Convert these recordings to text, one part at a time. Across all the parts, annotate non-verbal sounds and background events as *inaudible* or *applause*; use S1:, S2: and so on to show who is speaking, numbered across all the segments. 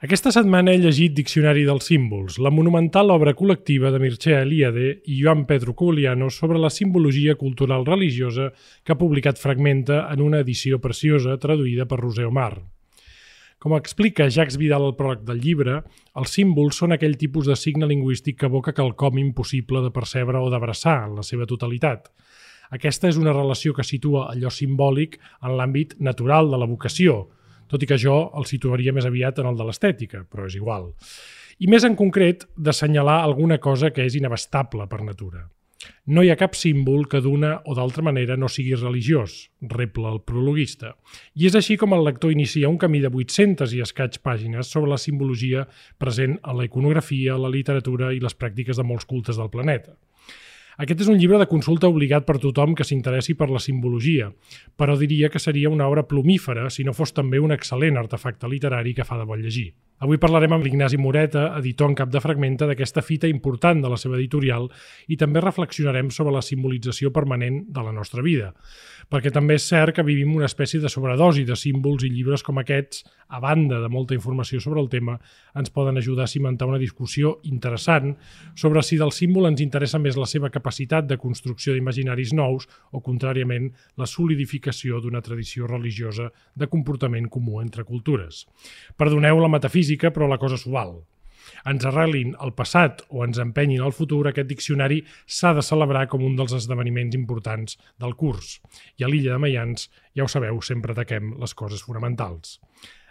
S1: Aquesta setmana he llegit Diccionari dels símbols, la monumental obra col·lectiva de Mircea Eliade i Joan Pedro Cogliano sobre la simbologia cultural religiosa que ha publicat Fragmenta en una edició preciosa traduïda per Roser Omar. Com explica Jacques Vidal al pròleg del llibre, els símbols són aquell tipus de signe lingüístic que evoca quelcom impossible de percebre o d'abraçar en la seva totalitat. Aquesta és una relació que situa allò simbòlic en l'àmbit natural de la vocació, tot i que jo el situaria més aviat en el de l'estètica, però és igual. I més en concret, d'assenyalar alguna cosa que és inabastable per natura. No hi ha cap símbol que d'una o d'altra manera no sigui religiós, repla el prologuista. I és així com el lector inicia un camí de 800 i escaig pàgines sobre la simbologia present en la iconografia, la literatura i les pràctiques de molts cultes del planeta. Aquest és un llibre de consulta obligat per tothom que s'interessi per la simbologia, però diria que seria una obra plumífera si no fos també un excel·lent artefacte literari que fa de bon llegir. Avui parlarem amb l'Ignasi Moreta, editor en cap de Fragmenta, d'aquesta fita important de la seva editorial i també reflexionarem sobre la simbolització permanent de la nostra vida. Perquè també és cert que vivim una espècie de sobredosi de símbols i llibres com aquests, a banda de molta informació sobre el tema, ens poden ajudar a cimentar una discussió interessant sobre si del símbol ens interessa més la seva capacitat de construcció d'imaginaris nous o, contràriament, la solidificació d'una tradició religiosa de comportament comú entre cultures. Perdoneu la metafísica física, però la cosa s'ho val. Ens arrelin al passat o ens empenyin al futur, aquest diccionari s'ha de celebrar com un dels esdeveniments importants del curs. I a l'illa de Mayans, ja ho sabeu, sempre ataquem les coses fonamentals.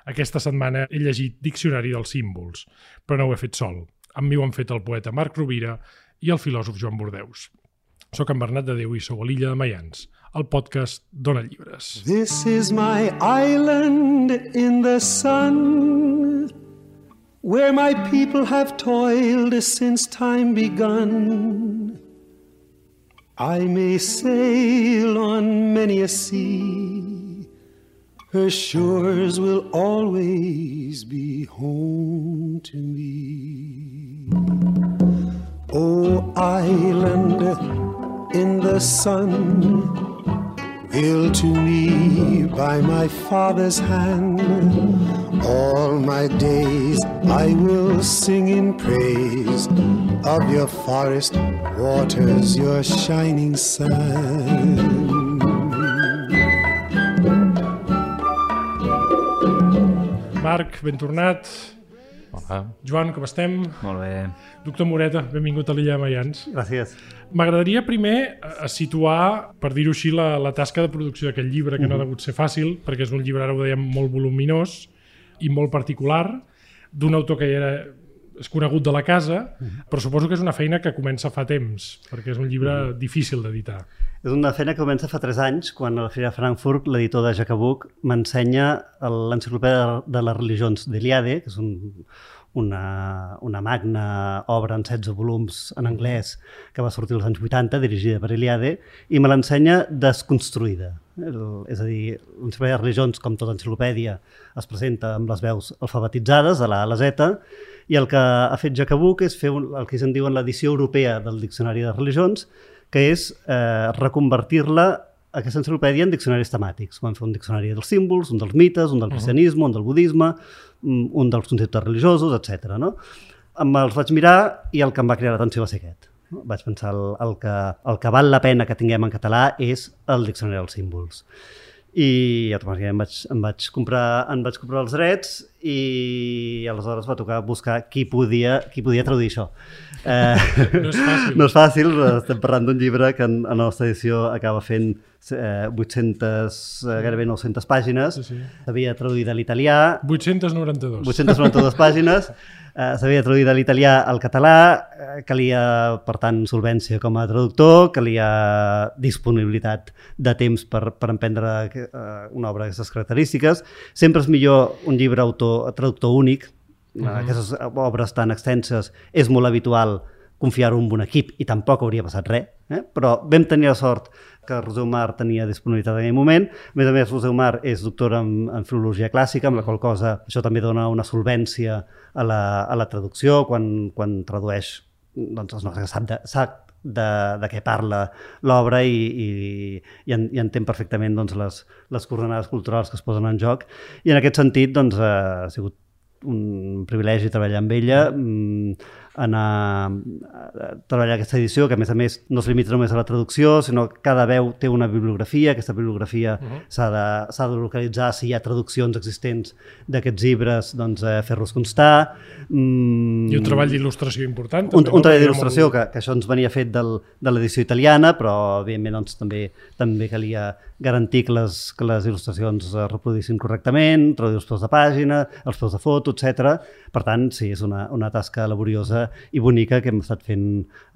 S1: Aquesta setmana he llegit Diccionari dels símbols, però no ho he fet sol. Amb mi ho han fet el poeta Marc Rovira i el filòsof Joan Bordeus. Soc en Bernat de Déu i sou a l'illa de Mayans, el podcast Dona Llibres. This is my island in the sun where my people have toiled since time begun. I may sail on many a sea, her shores will always be home to me. Oh, island in the sun Ill to me by my father's hand. All my days I will sing in praise of your forest waters, your shining sun. Marc, ben tornat.
S2: Hola.
S1: Joan, com estem?
S2: Molt bé.
S1: Doctor Moreta, benvingut a l'illa de Mayans.
S2: Gràcies.
S1: M'agradaria primer eh, situar, per dir-ho així, la, la tasca de producció d'aquest llibre, que uh -huh. no ha degut ser fàcil, perquè és un llibre, ara ho dèiem, molt voluminós i molt particular, d'un autor que ja era és conegut de la casa, -huh. però suposo que és una feina que comença fa temps, perquè és un llibre -huh. difícil d'editar.
S2: És una feina que comença fa 3 anys, quan a la Fira de Frankfurt l'editor de Jacabuc m'ensenya l'enciclopèdia de les religions d'Eliade, que és un, una, una magna obra en 16 volums en anglès que va sortir als anys 80, dirigida per Eliade, i me l'ensenya desconstruïda. El, és a dir, l'enciclopèdia de religions, com tota enciclopèdia, es presenta amb les veus alfabetitzades, de la A a la Z, i el que ha fet Jacabuc és fer un, el que se'n diuen l'edició europea del Diccionari de Religions, que és eh, reconvertir-la aquesta enciclopèdia en diccionaris temàtics. Vam fer un diccionari dels símbols, un dels mites, un del cristianisme, un del budisme, un dels conceptes religiosos, etc. No? Em els vaig mirar i el que em va crear l'atenció va ser aquest. No? Vaig pensar el, el, que, el que val la pena que tinguem en català és el diccionari dels símbols i automàticament em vaig, em vaig, comprar, em vaig comprar els drets i aleshores va tocar buscar qui podia, qui podia traduir això.
S1: Eh, no és fàcil.
S2: No és fàcil, estem parlant d'un llibre que en, en la nostra edició acaba fent eh, 800, eh, gairebé 900 pàgines. Sí, sí. S'havia traduït a l'italià.
S1: 892.
S2: 892 pàgines. Eh, S'havia traduït de l'italià al català, eh, calia, per tant, solvència com a traductor, calia disponibilitat de temps per, per emprendre eh, una obra d'aquestes característiques. Sempre és millor un llibre autor, traductor únic, uh -huh. aquestes obres tan extenses, és molt habitual confiar-ho en un equip i tampoc hauria passat res, eh? però vam tenir la sort que Roser Omar tenia disponibilitat en aquell moment. A més a més, Roser Omar és doctora en, en filologia clàssica, amb la qual cosa això també dona una solvència a la, a la traducció, quan, quan tradueix doncs, no, sap, de, sap de, de què parla l'obra i, i, i, en, i entén perfectament doncs, les, les coordenades culturals que es posen en joc. I en aquest sentit doncs, ha sigut un privilegi treballar amb ella, mm, anar a treballar aquesta edició, que a més a més no es limita només a la traducció, sinó que cada veu té una bibliografia, aquesta bibliografia uh -huh. s'ha de, de localitzar si hi ha traduccions existents d'aquests llibres, doncs eh, fer-los constar.
S1: Mm, I un treball d'il·lustració important.
S2: Un, un treball d'il·lustració, que, que això ens venia fet del, de l'edició italiana, però evidentment doncs, també també calia garantir que les, que les il·lustracions es reproduïssin correctament, traduir els peus de pàgina, els peus de foto, etc. Per tant, sí, és una, una tasca laboriosa i bonica que hem estat fent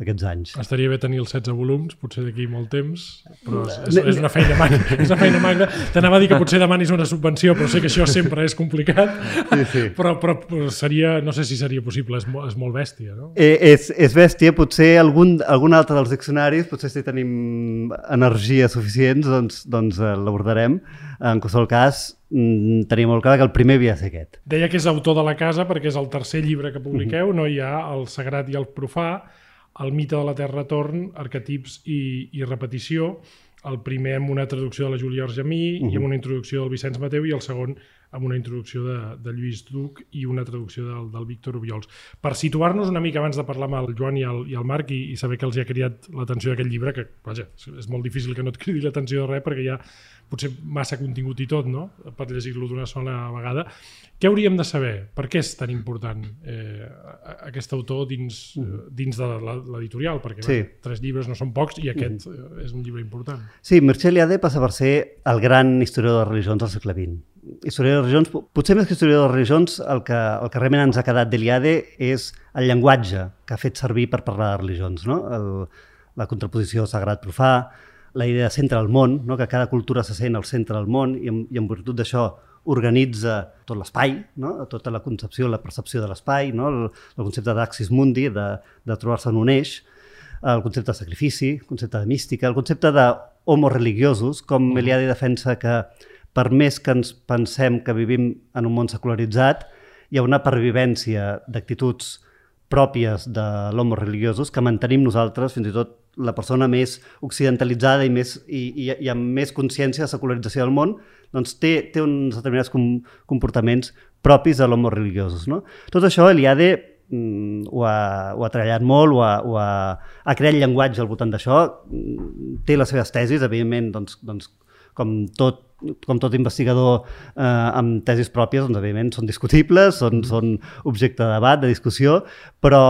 S2: aquests anys.
S1: Estaria bé tenir els 16 volums, potser d'aquí molt temps, però és, és una feina magna. És una feina magna. T'anava a dir que potser demanis una subvenció, però sé que això sempre és complicat, sí, sí. Però, però seria, no sé si seria possible, és, molt, és molt bèstia, no?
S2: Eh, és, és bèstia, potser algun, algun altre dels diccionaris, potser si tenim energia suficients, doncs, doncs eh, l'abordarem. En qualsevol cas, mm, tenia molt clar que el primer havia de ser aquest.
S1: Deia que és autor de la casa perquè és el tercer llibre que publiqueu, mm -hmm. no hi ha el sagrat i el profà, el mite de la Terra Torn, arquetips i, i repetició, el primer amb una traducció de la Júlia Argemí uh -huh. i amb una introducció del Vicenç Mateu i el segon amb una introducció de, de Lluís Duc i una traducció del, del Víctor Ubiols. Per situar-nos una mica abans de parlar amb el Joan i el, i el Marc i, i saber que els hi ha criat l'atenció d'aquest llibre, que vaja, és molt difícil que no et cridi l'atenció de res perquè hi ha potser massa contingut i tot, no? per llegir-lo d'una sola vegada. Què hauríem de saber? Per què és tan important eh, aquest autor dins, mm. dins de l'editorial? Perquè sí. bé, tres llibres no són pocs i aquest mm. és un llibre important.
S2: Sí, Mircea Eliade passa per ser el gran historiador de religions del segle XX. Historiador de religions, potser més que historiador de religions, el que, el que realment ens ha quedat d'Eliade és el llenguatge que ha fet servir per parlar de religions. No? El, la contraposició sagrat-profà, la idea de centre del món, no? que cada cultura se sent al centre del món i en, i en virtut d'això organitza tot l'espai, no? tota la concepció, la percepció de l'espai, no? el, el concepte d'axis mundi, de, de trobar-se en un eix, el concepte de sacrifici, el concepte de mística, el concepte de homo religiosos, com. Eliade defensa que per més que ens pensem que vivim en un món secularitzat, hi ha una pervivència d'actituds pròpies de l'homo religiosos que mantenim nosaltres, fins i tot la persona més occidentalitzada i, més, i, i, i amb més consciència de secularització del món, doncs té, té uns determinats com, comportaments propis de l'homo religiosos. No? Tot això Eliade mm, ho, ha, ho ha treballat molt, ho ha, ho ha, ha creat llenguatge al voltant d'això, té les seves tesis, evidentment, doncs, doncs, com tot com tot investigador eh, amb tesis pròpies, doncs, evidentment, són discutibles, són, són objecte de debat, de discussió, però,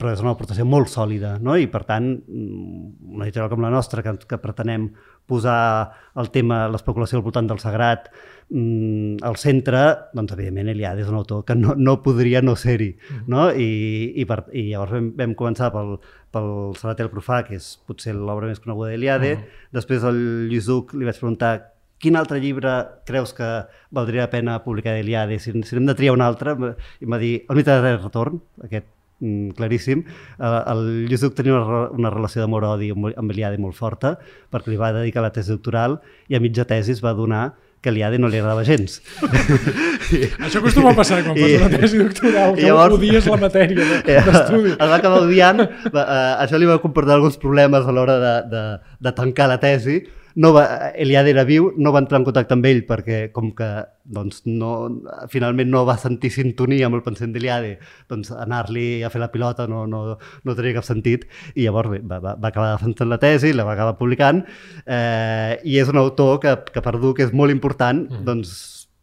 S2: però és una aportació molt sòlida, no? i per tant, mm, una editorial com la nostra, que, que pretenem posar el tema, l'especulació al voltant del sagrat, mm, al centre, doncs evidentment Eliade és un autor que no, no podria no ser-hi. Mm. No? I, i, per, I llavors vam, vam començar pel, pel Sagrat i el Profà, que és potser l'obra més coneguda d'Eliade. Mm. Després el Lluís Duc li vaig preguntar quin altre llibre creus que valdria la pena publicar d'Eliade? Si, si hem de triar un altre, i em va dir El mite de retorn, aquest Mm, claríssim. Eh, el Lluís Duc tenia una, una relació d'amor-odi amb Eliade molt forta perquè li va dedicar la tesi doctoral i a mitja tesi es va donar que a l'IADE no li agradava gens. *laughs*
S1: Això acostuma a passar quan fas una tesi doctoral, que llavors, odies la matèria d'estudi.
S2: El va acabar odiant, va, uh, això li va comportar alguns problemes a l'hora de, de, de tancar la tesi, no va, Eliade era viu, no va entrar en contacte amb ell perquè com que doncs, no, finalment no va sentir sintonia amb el pensament d'Eliade, doncs anar-li a fer la pilota no, no, no tenia cap sentit i llavors bé, va, va, va acabar defensant la tesi, la va acabar publicant eh, i és un autor que, que per Duc és molt important mm. doncs,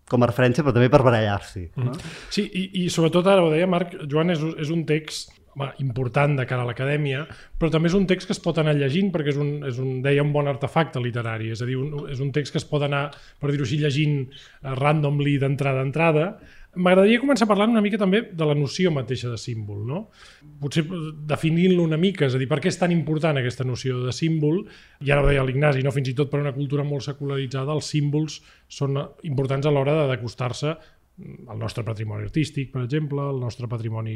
S2: com a referència, però també per barallar-s'hi. No? Mm.
S1: Sí, i, i sobretot ara ho deia Marc, Joan, és, és un text important de cara a l'acadèmia, però també és un text que es pot anar llegint perquè és un, és un deia, un bon artefacte literari, és a dir, un, és un text que es pot anar, per dir-ho així, llegint uh, randomly d'entrada a entrada. M'agradaria començar parlant una mica també de la noció mateixa de símbol, no? Potser definint-lo una mica, és a dir, per què és tan important aquesta noció de símbol, i ara ho deia l'Ignasi, no? fins i tot per una cultura molt secularitzada, els símbols són importants a l'hora d'acostar-se el nostre patrimoni artístic, per exemple, el nostre patrimoni,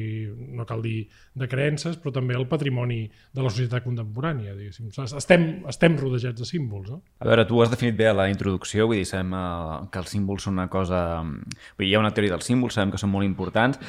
S1: no cal dir de creences, però també el patrimoni de la societat contemporània, diguéssim. Estem, estem rodejats de símbols, no?
S3: A veure, tu has definit bé a la introducció, vull dir, sabem eh, que els símbols són una cosa... Vull dir, hi ha una teoria dels símbols, sabem que són molt importants.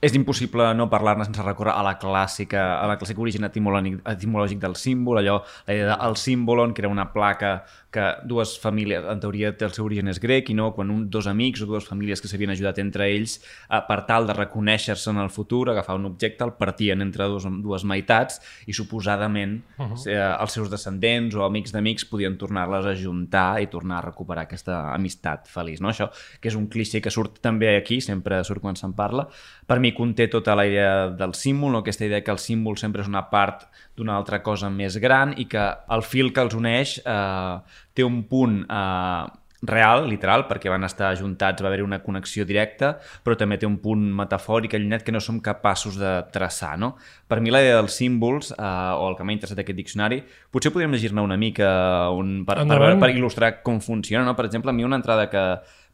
S3: És impossible no parlar-ne sense recórrer a la clàssica, a la clàssica origen etimològic, etimològic del símbol, allò, la idea del símbol, que era una placa que dues famílies, en teoria el seu origen és grec, i no quan un, dos amics o dues famílies que s'havien ajudat entre ells eh, per tal de reconèixer-se en el futur, agafar un objecte, el partien entre dos, dues meitats i suposadament uh -huh. eh, els seus descendents o amics d'amics podien tornar-les a juntar i tornar a recuperar aquesta amistat feliç. No? Això que és un cliché que surt també aquí, sempre surt quan se'n parla, per mi conté tota la idea del símbol, no? aquesta idea que el símbol sempre és una part d'una altra cosa més gran i que el fil que els uneix eh, té un punt eh, real, literal, perquè van estar ajuntats, va haver una connexió directa, però també té un punt metafòric allunyat que no som capaços de traçar, no? Per mi la idea dels símbols, eh, o el que m'ha interessat aquest diccionari, potser podríem llegir-ne una mica un, per, per, per, per il·lustrar com funciona, no? Per exemple, a mi una entrada que,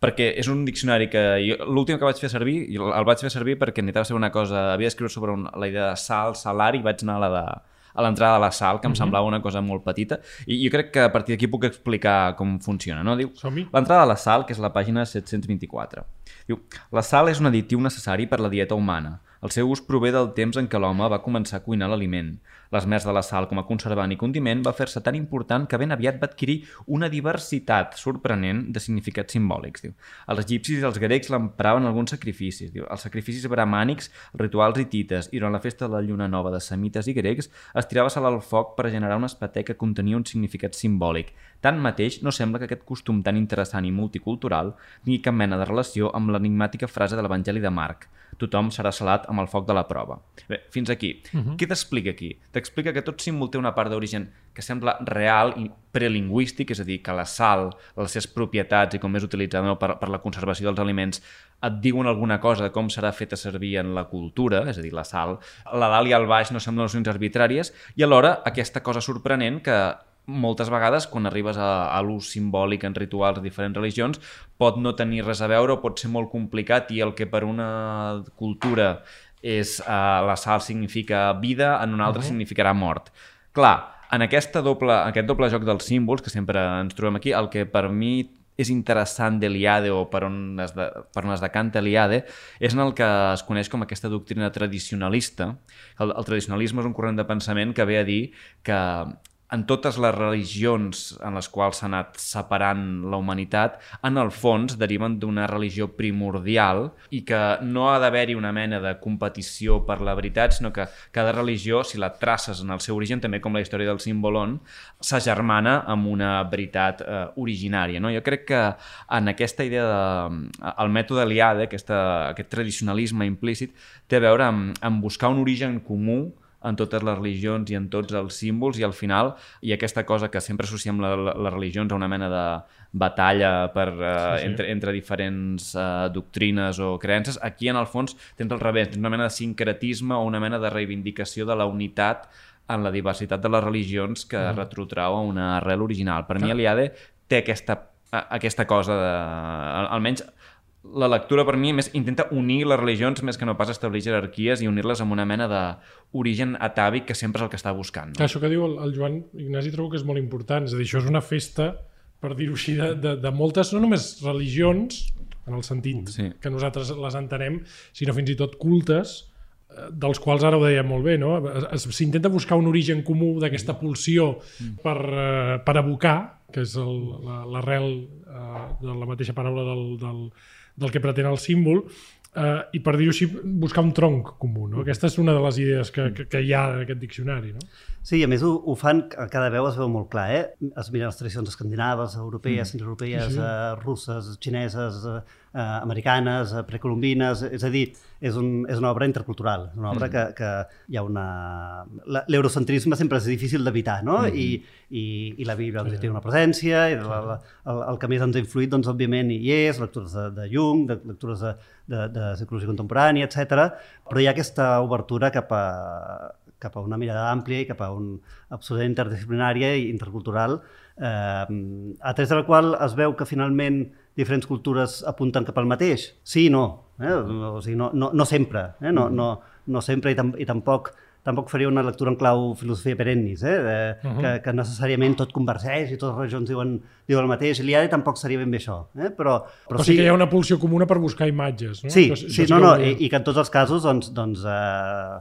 S3: perquè és un diccionari que l'últim que vaig fer servir, el vaig fer servir perquè necessitava ser una cosa, havia d'escriure sobre un, la idea de sal, salari, i vaig anar a la de a l'entrada de la sal, que em uh -huh. semblava una cosa molt petita, i jo crec que a partir d'aquí puc explicar com funciona, no? Diu, l'entrada de la sal, que és la pàgina 724. Diu, la sal és un additiu necessari per la dieta humana. El seu ús prové del temps en què l'home va començar a cuinar l'aliment. L'esmers de la sal com a conservant i condiment va fer-se tan important que ben aviat va adquirir una diversitat sorprenent de significats simbòlics. Diu. Els egipcis i els grecs l'empraven en alguns sacrificis. Diu. Els sacrificis bramànics, rituals hitites i durant la festa de la lluna nova de semites i grecs es tirava sal al foc per generar un espatè que contenia un significat simbòlic. Tanmateix, no sembla que aquest costum tan interessant i multicultural tingui cap mena de relació amb l'enigmàtica frase de l'Evangeli de Marc tothom serà salat amb el foc de la prova. Bé, fins aquí. Uh -huh. Què t'explica aquí? t'explica que tot símbol té una part d'origen que sembla real i prelingüístic, és a dir, que la sal, les seves propietats i com és utilitzada no, per, per la conservació dels aliments et diuen alguna cosa de com serà feta servir en la cultura, és a dir, la sal, la dalt i el baix no semblen nocions arbitràries, i alhora aquesta cosa sorprenent que moltes vegades, quan arribes a, a l'ús simbòlic en rituals de diferents religions, pot no tenir res a veure o pot ser molt complicat i el que per una cultura és uh, la sal significa vida, en una altra uh -huh. significarà mort. Clar, en aquesta doble, aquest doble joc dels símbols que sempre ens trobem aquí, el que per mi és interessant de l'IADE o per on, es de, per on es decanta l'IADE és en el que es coneix com aquesta doctrina tradicionalista. El, el tradicionalisme és un corrent de pensament que ve a dir que en totes les religions en les quals s'ha anat separant la humanitat, en el fons deriven d'una religió primordial i que no ha d'haver-hi una mena de competició per la veritat, sinó que cada religió, si la traces en el seu origen, també com la història del símbolon, s'agermana amb una veritat eh, originària. No? Jo crec que en aquesta idea de... el mètode Liade, aquesta, aquest tradicionalisme implícit, té a veure amb, amb buscar un origen comú en totes les religions i en tots els símbols i al final hi ha aquesta cosa que sempre associem la, la, les religions a una mena de batalla per, uh, sí, sí. Entre, entre diferents uh, doctrines o creences. Aquí, en el fons, tens al revés, tens una mena de sincretisme o una mena de reivindicació de la unitat en la diversitat de les religions que mm. retrotrau a una arrel original. Per mi, Eliade té aquesta, aquesta cosa de... Almenys la lectura per mi més intenta unir les religions més que no pas establir jerarquies i unir-les amb una mena d'origen atàvic que sempre és el que està buscant. No?
S1: Això que diu el, el Joan Ignasi trobo que és molt important, és a dir, això és una festa, per dir-ho així, de, de, de moltes, no només religions, en el sentit sí. que nosaltres les entenem, sinó fins i tot cultes, eh, dels quals ara ho deia molt bé, no? s'intenta buscar un origen comú d'aquesta pulsió per, uh, per abocar, que és l'arrel uh, de la mateixa paraula del, del, del que pretén el símbol, eh, i per dir-ho així, buscar un tronc comú. No? Aquesta és una de les idees que, que, que hi ha en aquest diccionari. No?
S2: Sí, a més ho, ho fan, a cada veu es veu molt clar, eh? Es miren les tradicions escandinaves, europees, mm. europees, sí, sí. Eh, russes, xineses, eh, eh, americanes, eh, precolombines, és a dir, és, un, és una obra intercultural, una obra mm. que, que hi ha una... L'eurocentrisme sempre és difícil d'evitar, no? Mm. I, i, I la Bíblia sí. té una presència, i la, la, el, el que més ens ha influït, doncs, òbviament, hi és, lectures de, de Jung, de, lectures de, de, de psicologia contemporània, etc. però hi ha aquesta obertura cap a, cap a una mirada àmplia i cap a un absolutament interdisciplinària i intercultural, eh, a través de la qual es veu que finalment diferents cultures apunten cap al mateix? Sí i no. Eh? O sigui, no, no, no sempre. Eh? No, no, no sempre i, tam i tampoc tampoc faria una lectura en clau filosofia perennis, eh? De, uh -huh. que, que necessàriament tot converseix i totes les regions diuen, diuen el mateix. L'IADE tampoc seria ben bé això. Eh? Però,
S1: però, sí, sí que hi ha una pulsió comuna per buscar imatges. No?
S2: Sí, això, sí, això no, no, i, i que en tots els casos doncs, doncs, eh,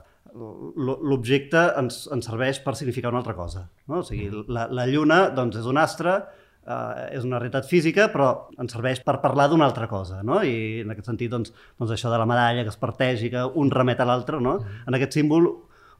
S2: l'objecte ens, ens serveix per significar una altra cosa. No? O sigui, la, la lluna doncs, és un astre eh, és una realitat física, però ens serveix per parlar d'una altra cosa, no? I en aquest sentit, doncs, doncs això de la medalla que es parteix i que un remet a l'altre, no? En aquest símbol,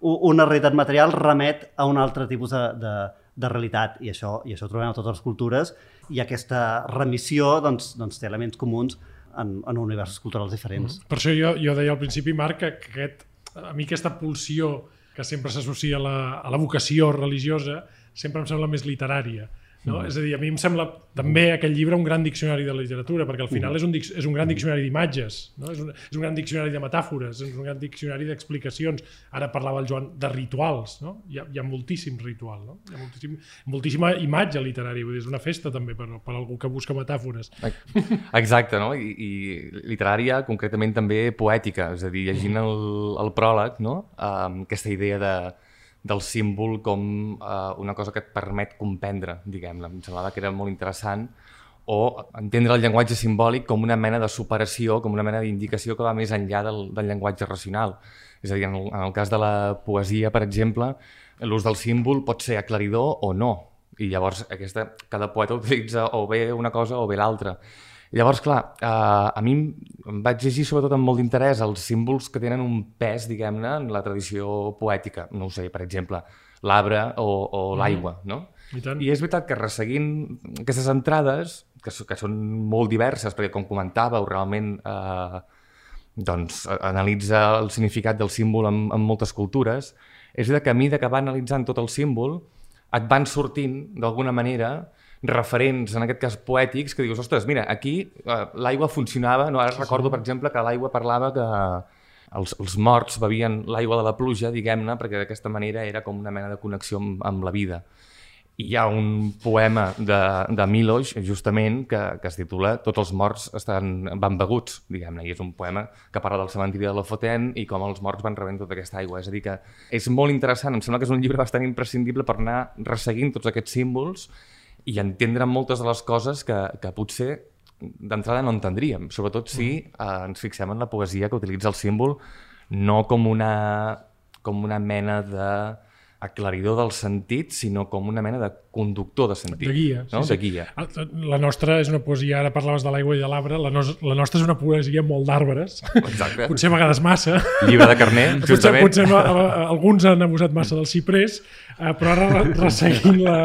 S2: una realitat material remet a un altre tipus de, de, de realitat i això, i això ho trobem a totes les cultures i aquesta remissió doncs, doncs té elements comuns en, en universos culturals diferents.
S1: Mm. Per això jo, jo deia al principi, Marc, que aquest, a mi aquesta pulsió que sempre s'associa a, la, a la vocació religiosa sempre em sembla més literària. No? Mm. És a dir, a mi em sembla també aquell llibre un gran diccionari de la literatura, perquè al final mm. és, un, és un gran diccionari d'imatges, no? és, un, és un gran diccionari de metàfores, és un gran diccionari d'explicacions. Ara parlava el Joan de rituals, no? hi, ha, hi ha moltíssim ritual, no? hi ha moltíssim, moltíssima imatge literària, vull dir, és una festa també per, per algú que busca metàfores.
S4: Exacte, no? I, i literària, concretament també poètica, és a dir, llegint el, el pròleg, no? Um, aquesta idea de del símbol com eh, una cosa que et permet comprendre, diguem-ne. Em semblava que era molt interessant o entendre el llenguatge simbòlic com una mena de superació, com una mena d'indicació que va més enllà del, del llenguatge racional. És a dir, en el, en el cas de la poesia, per exemple, l'ús del símbol pot ser aclaridor o no. I llavors aquesta, cada poeta utilitza o bé una cosa o bé l'altra. Llavors, clar, eh, a mi em vaig llegir sobretot amb molt d'interès els símbols que tenen un pes, diguem-ne, en la tradició poètica. No ho sé, per exemple, l'arbre o, o mm. l'aigua, no? I, tant. I és veritat que resseguint aquestes entrades, que, que són molt diverses, perquè com comentàveu, realment eh, doncs, analitza el significat del símbol en, en moltes cultures, és veritat que a mesura que va analitzant tot el símbol, et van sortint, d'alguna manera, referents, en aquest cas poètics, que dius, ostres, mira, aquí eh, l'aigua funcionava, no? ara sí, recordo, per exemple, que l'aigua parlava que els, els morts bevien l'aigua de la pluja, diguem-ne, perquè d'aquesta manera era com una mena de connexió amb, amb la vida. I hi ha un poema de, de Milos, justament, que, que es titula Tots els morts estan, van beguts, diguem-ne, i és un poema que parla del cementiri de la Fotent i com els morts van rebent tota aquesta aigua. És a dir, que és molt interessant, em sembla que és un llibre bastant imprescindible per anar resseguint tots aquests símbols i entendre moltes de les coses que, que potser d'entrada no entendríem, sobretot si mm. eh, ens fixem en la poesia que utilitza el símbol no com una, com una mena de aclaridor del sentit, sinó com una mena de conductor de sentit.
S1: De guia.
S4: No?
S1: Sí, sí.
S4: De guia.
S1: Ah, la nostra és una poesia, ara parlaves de l'aigua i de l'arbre, la, no, la nostra és una poesia molt d'arbres, *laughs* potser a vegades massa.
S4: Llibre de carner, justament.
S1: Potser, potser no, alguns han abusat massa del ciprés, eh, però ara resseguint la...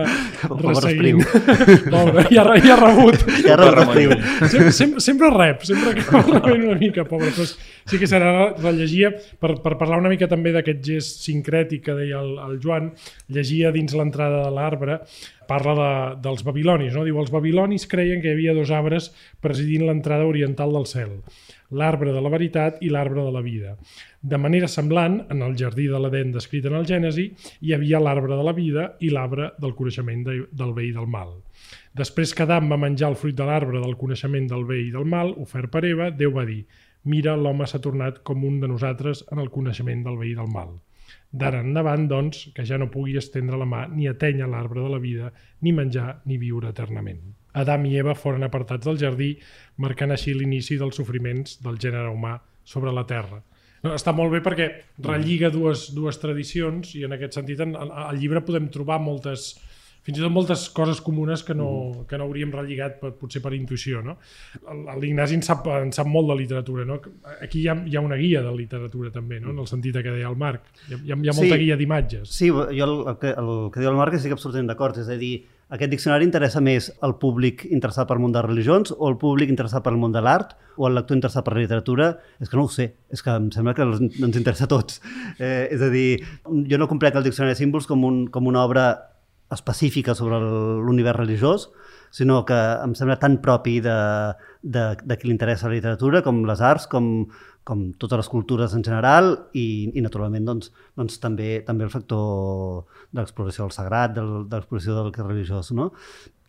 S2: Resseguint... *laughs*
S1: Pobre, ja, ja ha rebut.
S2: Ja ha rebut
S1: sempre, sempre, sempre rep, sempre acaba rebent una mica, pobre. Però sí que serà rellegia, per, per parlar una mica també d'aquest gest sincrètic que deia el, el Joan, llegia dins l'entrada de l'arbre, parla de, dels babilonis. No? Diu, els babilonis creien que hi havia dos arbres presidint l'entrada oriental del cel, l'arbre de la veritat i l'arbre de la vida. De manera semblant, en el jardí de l'Eden descrit en el Gènesi, hi havia l'arbre de la vida i l'arbre del coneixement de, del bé i del mal. Després que Adam va menjar el fruit de l'arbre del coneixement del bé i del mal, ofert per Eva, Déu va dir «Mira, l'home s'ha tornat com un de nosaltres en el coneixement del bé i del mal». D'ara endavant, doncs, que ja no pugui estendre la mà ni atenya l'arbre de la vida, ni menjar ni viure eternament. Adam i Eva foren apartats del jardí, marcant així l'inici dels sofriments del gènere humà sobre la Terra. Està molt bé perquè relliga dues, dues tradicions i en aquest sentit en, en, al llibre podem trobar moltes, fins i tot moltes coses comunes que no, mm. que no hauríem relligat per, potser per intuïció. No? L'Ignasi en, sap, en sap molt de literatura. No? Aquí hi ha, hi ha una guia de literatura també, no? en el sentit que deia el Marc. Hi ha, hi ha molta sí, guia d'imatges.
S2: Sí, jo el, el, que, el que diu el Marc estic absolutament d'acord. És a dir, aquest diccionari interessa més al públic interessat pel món de religions o al públic interessat pel món de l'art o al lector interessat per la literatura? És que no ho sé, és que em sembla que ens interessa a tots. Eh, és a dir, jo no complec el diccionari de símbols com, un, com una obra específica sobre l'univers religiós, sinó que em sembla tan propi de, de, de qui li interessa la literatura com les arts, com, com totes les cultures en general i, i naturalment doncs, doncs també, també el factor de l'exploració del sagrat, del, de l'exploració del que és religiós. No?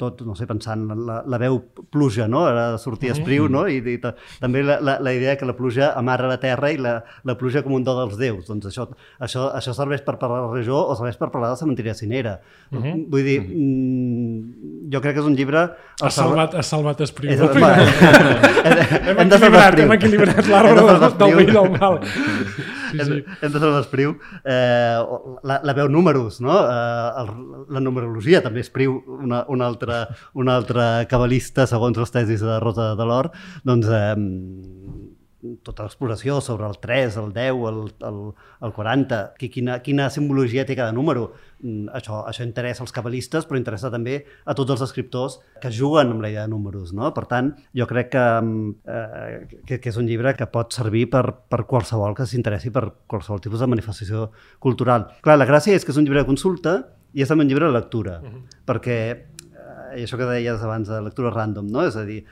S2: Tot, no sé, pensant en la, la veu pluja, no? Ara sortir mm. espriu, no? I, i també la, la, la idea que la pluja amarra la terra i la, la pluja com un do dels déus. Doncs això, això, això serveix per parlar de la regió o serveix per parlar de la cementiri de Cinera. Mm -hmm. Vull dir, mm, jo crec que és un llibre...
S1: Ha salvat, ha salvat Espriu. És, *laughs*
S2: hem,
S1: hem, equilibrat, hem equilibrat l'arbre del, del bé i del mal. *laughs*
S2: sí, sí. Hem, hem de fer l'espriu. Eh, la, la veu números, no? Eh, el, la numerologia també espriu una, una, altra, una altra cabalista, segons les tesis de Rosa de l'Or, doncs eh, tota l'exploració sobre el 3, el 10, el, el, el 40, quina, quina simbologia té cada número. Mm, això, això interessa als cabalistes, però interessa també a tots els escriptors que juguen amb la idea de números. No? Per tant, jo crec que, mm, eh, que, que és un llibre que pot servir per, per qualsevol que s'interessi per qualsevol tipus de manifestació cultural. Clar, la gràcia és que és un llibre de consulta i és també un llibre de lectura, uh -huh. perquè eh, i això que deies abans de lectura random, no? és a dir,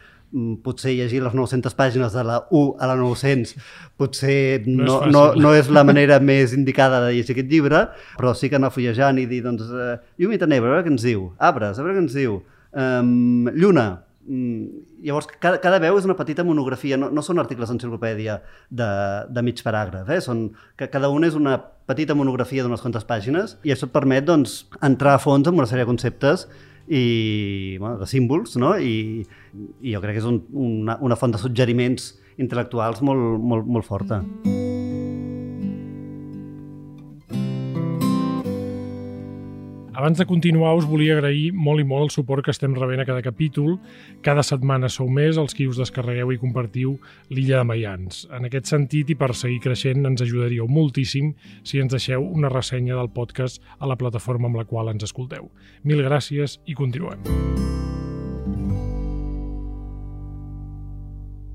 S2: potser llegir les 900 pàgines de la 1 a la 900 potser no, no, és, no, no és la manera més indicada de llegir aquest llibre, però sí que anar fullejant i dir, doncs, uh, You meet a neighbor, a veure què ens diu. Arbres, a veure què ens diu. Um, lluna. Mm, llavors, cada, cada veu és una petita monografia, no, no són articles d'enciclopèdia de, de mig paràgraf, eh? són, que cada una és una petita monografia d'unes quantes pàgines i això et permet doncs, entrar a fons en una sèrie de conceptes i, bueno, de símbols, no? I, i jo crec que és un, una, una font de suggeriments intel·lectuals molt, molt, molt forta.
S1: Abans de continuar, us volia agrair molt i molt el suport que estem rebent a cada capítol. Cada setmana sou més els qui us descarregueu i compartiu l'illa de Maians. En aquest sentit, i per seguir creixent, ens ajudaríeu moltíssim si ens deixeu una ressenya del podcast a la plataforma amb la qual ens escolteu. Mil gràcies i continuem.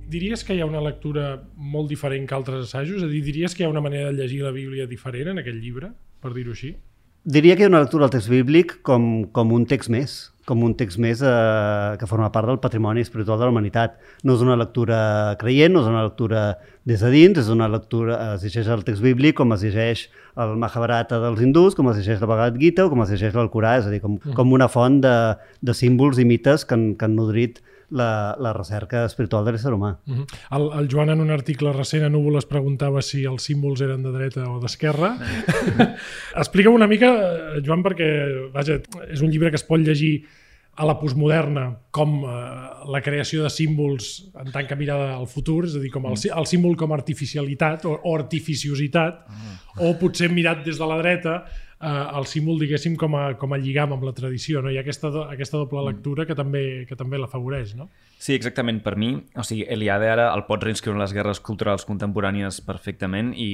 S1: Diries que hi ha una lectura molt diferent que altres assajos? És a dir, diries que hi ha una manera de llegir la Bíblia diferent en aquest llibre, per dir-ho així?
S2: Diria que hi ha una lectura del text bíblic com, com un text més, com un text més eh, que forma part del patrimoni espiritual de la humanitat. No és una lectura creient, no és una lectura des de dins, és una lectura, es llegeix el text bíblic com es llegeix el Mahabharata dels hindús, com es llegeix la Bhagavad Gita o com es llegeix l'Alcorà, és a dir, com, mm. com una font de, de símbols i mites que han, que han nodrit la, la recerca espiritual de l'ésser humà. Uh
S1: -huh. el, el Joan, en un article recent a Núvol, es preguntava si els símbols eren de dreta o d'esquerra. *laughs* Explica'm una mica, eh, Joan, perquè vaja, és un llibre que es pot llegir a la postmoderna com eh, la creació de símbols en tant que mirada al futur, és a dir, com el, el símbol com artificialitat o, o artificiositat, uh -huh. o potser mirat des de la dreta eh, el símbol, diguéssim, com a, com a lligam amb la tradició. No? Hi ha aquesta, do, aquesta doble mm. lectura que també, que també l'afavoreix. No?
S3: Sí, exactament. Per mi, o sigui, Eliade ara el pot reinscriure en les guerres culturals contemporànies perfectament i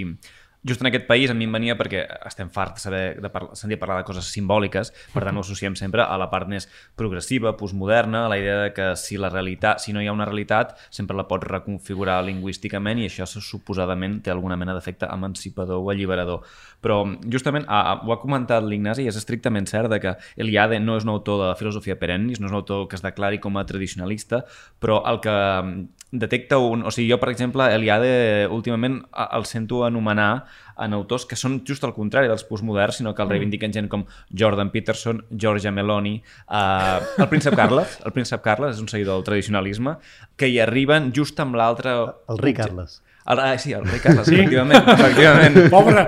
S3: just en aquest país a mi em venia perquè estem farts de saber de parlar, sentir parlar de coses simbòliques, per tant ho associem sempre a la part més progressiva, postmoderna, a la idea de que si la realitat, si no hi ha una realitat, sempre la pots reconfigurar lingüísticament i això suposadament té alguna mena d'efecte emancipador o alliberador. Però justament ah, ho ha comentat l'Ignasi i és estrictament cert de que Eliade no és un autor de filosofia perennis, no és un autor que es declari com a tradicionalista, però el que detecta un... O sigui, jo, per exemple, Eliade últimament el sento anomenar en autors que són just al contrari dels postmoderns, sinó que el mm. reivindiquen gent com Jordan Peterson, Giorgia Meloni, uh, el príncep Carles, el príncep Carles és un seguidor del tradicionalisme, que hi arriben just amb l'altre...
S2: El rei Carles.
S3: El, ah, sí, el rei Carles, sí? efectivament, efectivament. *laughs*
S1: Pobre,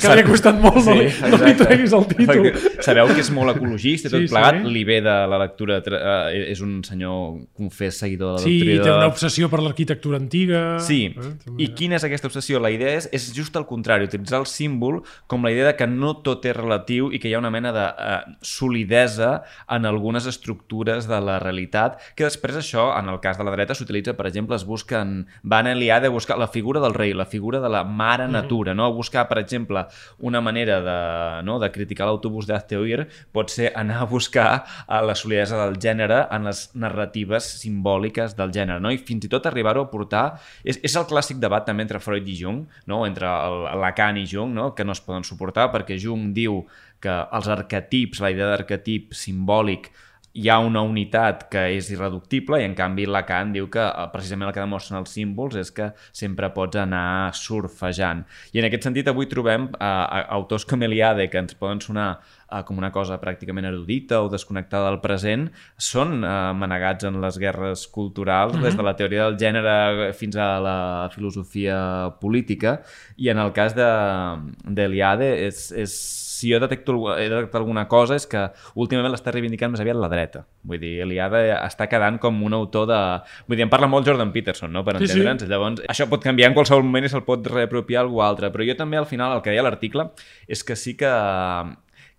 S1: que li ha costat molt sí, no, no li treguis el títol.
S3: Sabeu que és molt ecologista i tot sí, plegat, sí. li ve de la lectura, uh, és un senyor confés seguidor de la
S1: sí,
S3: doctrina.
S1: Sí, té una obsessió per l'arquitectura antiga.
S3: Sí, eh, i quina és aquesta obsessió? La idea és, és just el contrari, utilitzar el símbol com la idea de que no tot és relatiu i que hi ha una mena de uh, solidesa en algunes estructures de la realitat, que després això, en el cas de la dreta, s'utilitza, per exemple, es busquen, van a de buscar la figura del rei, la figura de la mare natura, mm -hmm. no? Buscar, per exemple, una manera de, no, de criticar l'autobús d'Azteoir pot ser anar a buscar a la solidesa del gènere en les narratives simbòliques del gènere, no? I fins i tot arribar-ho a portar... És, és el clàssic debat també entre Freud i Jung, no? entre el, Lacan i Jung, no? que no es poden suportar perquè Jung diu que els arquetips, la idea d'arquetip simbòlic hi ha una unitat que és irreductible i en canvi Lacan diu que eh, precisament el que demostren els símbols és que sempre pots anar surfejant. I en aquest sentit avui trobem uh, autors com Eliade que ens poden sonar uh, com una cosa pràcticament erudita o desconnectada del present, són uh, manegats en les guerres culturals, uh -huh. des de la teoria del gènere fins a la filosofia política, i en el cas d'Eliade de, és, és si jo detecto, he detectat alguna cosa és que últimament l'està reivindicant més aviat la dreta. Vull dir, Eliada està quedant com un autor de... Vull dir, en parla molt Jordan Peterson, no?, per entendre'ns. Sí, sí. Llavors, això pot canviar en qualsevol moment i se'l pot reapropiar algú altre. Però jo també, al final, el que deia l'article és que sí que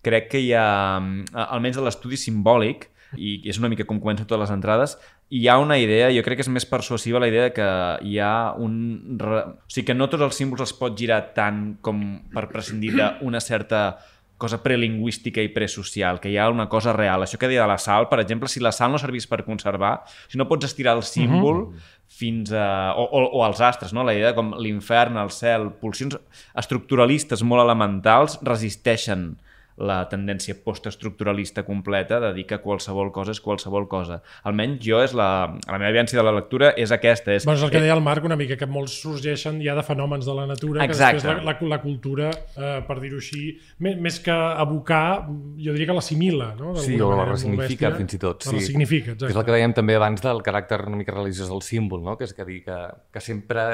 S3: crec que hi ha, almenys de l'estudi simbòlic, i és una mica com comencen totes les entrades, hi ha una idea, jo crec que és més persuasiva la idea de que hi ha un... O sigui, que no tots els símbols es pot girar tant com per prescindir d'una certa cosa prelingüística i presocial, que hi ha una cosa real. Això que deia de la sal, per exemple, si la sal no servís per conservar, si no pots estirar el símbol mhm. -huh. fins a... O, o, o els astres, no? la idea com l'infern, el cel, pulsions estructuralistes molt elementals resisteixen la tendència postestructuralista completa de dir que qualsevol cosa és qualsevol cosa. Almenys jo és la, la meva evidència de la lectura és aquesta. És,
S1: bueno, és el que deia el Marc una mica, que molts sorgeixen ja de fenòmens de la natura, Exacte. que després la, la, la cultura, eh, per dir-ho així, més, més que abocar, jo diria que l'assimila, no?
S4: Sí, o la resignifica fins i tot. Sí.
S1: La significa, exacte.
S4: És el que dèiem també abans del caràcter una mica religiós del símbol, no? que és que dir que, que sempre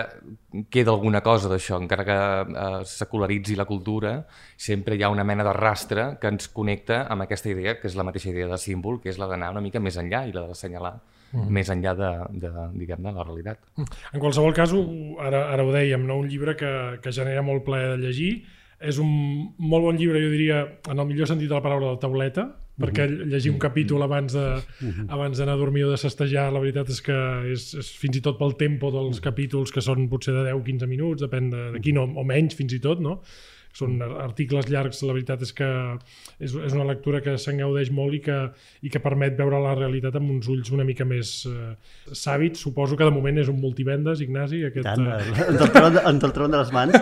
S4: queda alguna cosa d'això, encara que eh, secularitzi la cultura, sempre hi ha una mena de rastre rastre que ens connecta amb aquesta idea, que és la mateixa idea de símbol, que és la d'anar una mica més enllà i la d'assenyalar -huh. més enllà de, de, diguem de la realitat.
S1: En qualsevol cas, ara, ara ho dèiem, no? un llibre que, que genera molt plaer de llegir, és un molt bon llibre, jo diria, en el millor sentit de la paraula, de tauleta, perquè llegir un capítol abans de abans d'anar a dormir o de sestejar, la veritat és que és, és fins i tot pel tempo dels capítols, que són potser de 10-15 minuts, depèn de, de quin, o, o menys fins i tot, no? Són articles llargs, la veritat és que és, és una lectura que se'n gaudeix molt i que, i que permet veure la realitat amb uns ulls una mica més eh, sàvids. Suposo que de moment és un multivendes, Ignasi. Aquest,
S2: Tant, eh... en, el tron, el tron de les mans.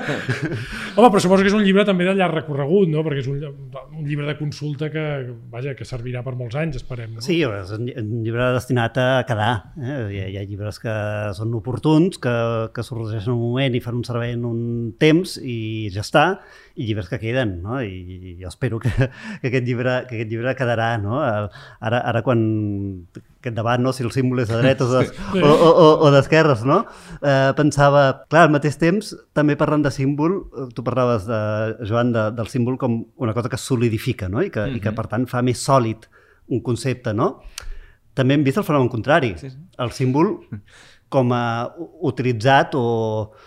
S2: *laughs*
S1: Home, però suposo que és un llibre també de llarg recorregut, no? perquè és un, un llibre de consulta que, vaja, que servirà per molts anys, esperem. No?
S2: Sí, és un, un llibre destinat a quedar. Eh? Hi, ha, hi ha llibres que són oportuns, que, que sorgeixen un moment i fan un servei en un temps i ja està, i llibres que queden, no? I jo espero que, que, aquest, llibre, que aquest llibre quedarà, no? Ara, ara quan aquest debat, no? si el símbol és de dretes o, o, o, o d'esquerres, no? Eh, pensava, clar, al mateix temps, també parlant de símbol, eh, tu parlaves, de, Joan, de, del símbol com una cosa que solidifica, no? I que, mm -hmm. i que, per tant, fa més sòlid un concepte, no? També hem vist el fenomen contrari. Sí, sí. El símbol com a utilitzat o...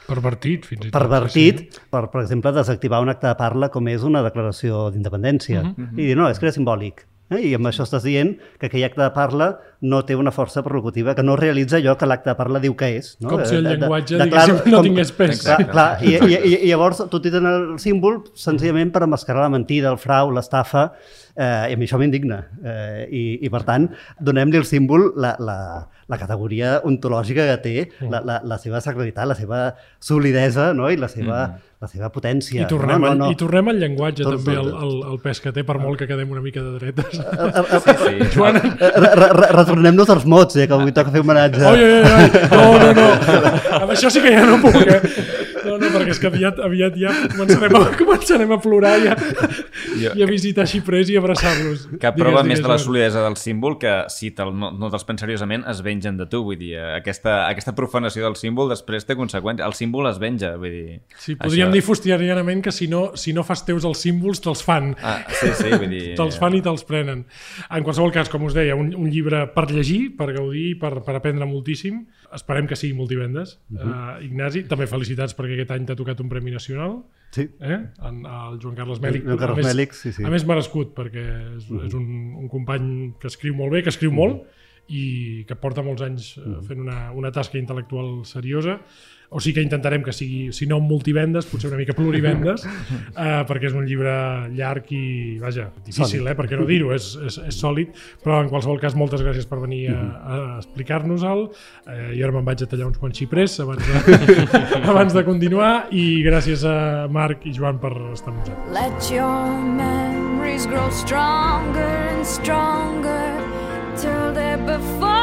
S1: Pervertit, fins i tot.
S2: Pervertit, sí. per, per exemple, desactivar un acte de parla com és una declaració d'independència. Uh -huh. I dir, no, és que era simbòlic. Eh? I amb això estàs dient que aquell acte de parla no té una força perlocutiva, que no realitza allò que l'acte de parla diu que és. No?
S1: Com si el llenguatge, de, de, diguéssim, clar, no com, tingués pes.
S2: Clar, clar i, i, i, llavors tu utilitzen el símbol senzillament per amascarar la mentida, el frau, l'estafa, eh, i a mi això m'indigna. Eh, i, I, per tant, donem-li el símbol la, la, la categoria ontològica que té, mm. la, la, la seva sacralitat, la seva solidesa no? i la seva, mm. la seva potència.
S1: I tornem, no, no, no. I tornem al llenguatge tot, també, tot, tot. El, el, el pes que té, per molt que quedem una mica de dretes.
S2: Sí, sí. Joan... Retornem-nos als mots, eh, que avui toca fer homenatge.
S1: Oi, oi, oi, no, no, no. *laughs* Amb això sí que ja no puc, eh? No, no, perquè és que aviat, aviat ja començarem a, *laughs* començarem a plorar ja, jo... i a visitar xiprers i abraçar-los.
S3: Cap prova digues, més digues, de la solidesa del símbol que si te'l, no, no te'ls penses seriosament es vengen de tu, vull dir, aquesta, aquesta profanació del símbol després té conseqüències. El símbol es venja, vull dir...
S1: Sí, podríem això... dir fustianament que si no, si no fas teus els símbols te'ls fan.
S3: Ah, sí, sí, vull dir...
S1: te'ls fan i te'ls prenen. En qualsevol cas, com us deia, un, un llibre per llegir, per gaudir, per, per aprendre moltíssim. Esperem que sigui multivendes. Uh -huh. uh, Ignasi, també felicitats perquè aquest any t'ha tocat un Premi Nacional.
S2: Sí.
S1: Eh? En, el Joan Carles Mèlic.
S2: Joan Carles Mèlic, sí, sí.
S1: A més, merescut, perquè és, uh -huh. és un, un company que escriu molt bé, que escriu uh -huh. molt, i que porta molts anys uh -huh. fent una, una tasca intel·lectual seriosa. O sí que intentarem que sigui, si no multivendes, potser una mica plurivendes, *laughs* eh, perquè és un llibre llarg i, vaja, difícil, eh, per què no dir-ho, és, és, és sòlid, però en qualsevol cas moltes gràcies per venir a, a explicar-nos-el. Eh, jo ara me'n vaig a tallar uns quants xiprers abans de, *laughs* abans de continuar. I gràcies a Marc i Joan per estar amb nosaltres. Let your memories grow stronger told it before.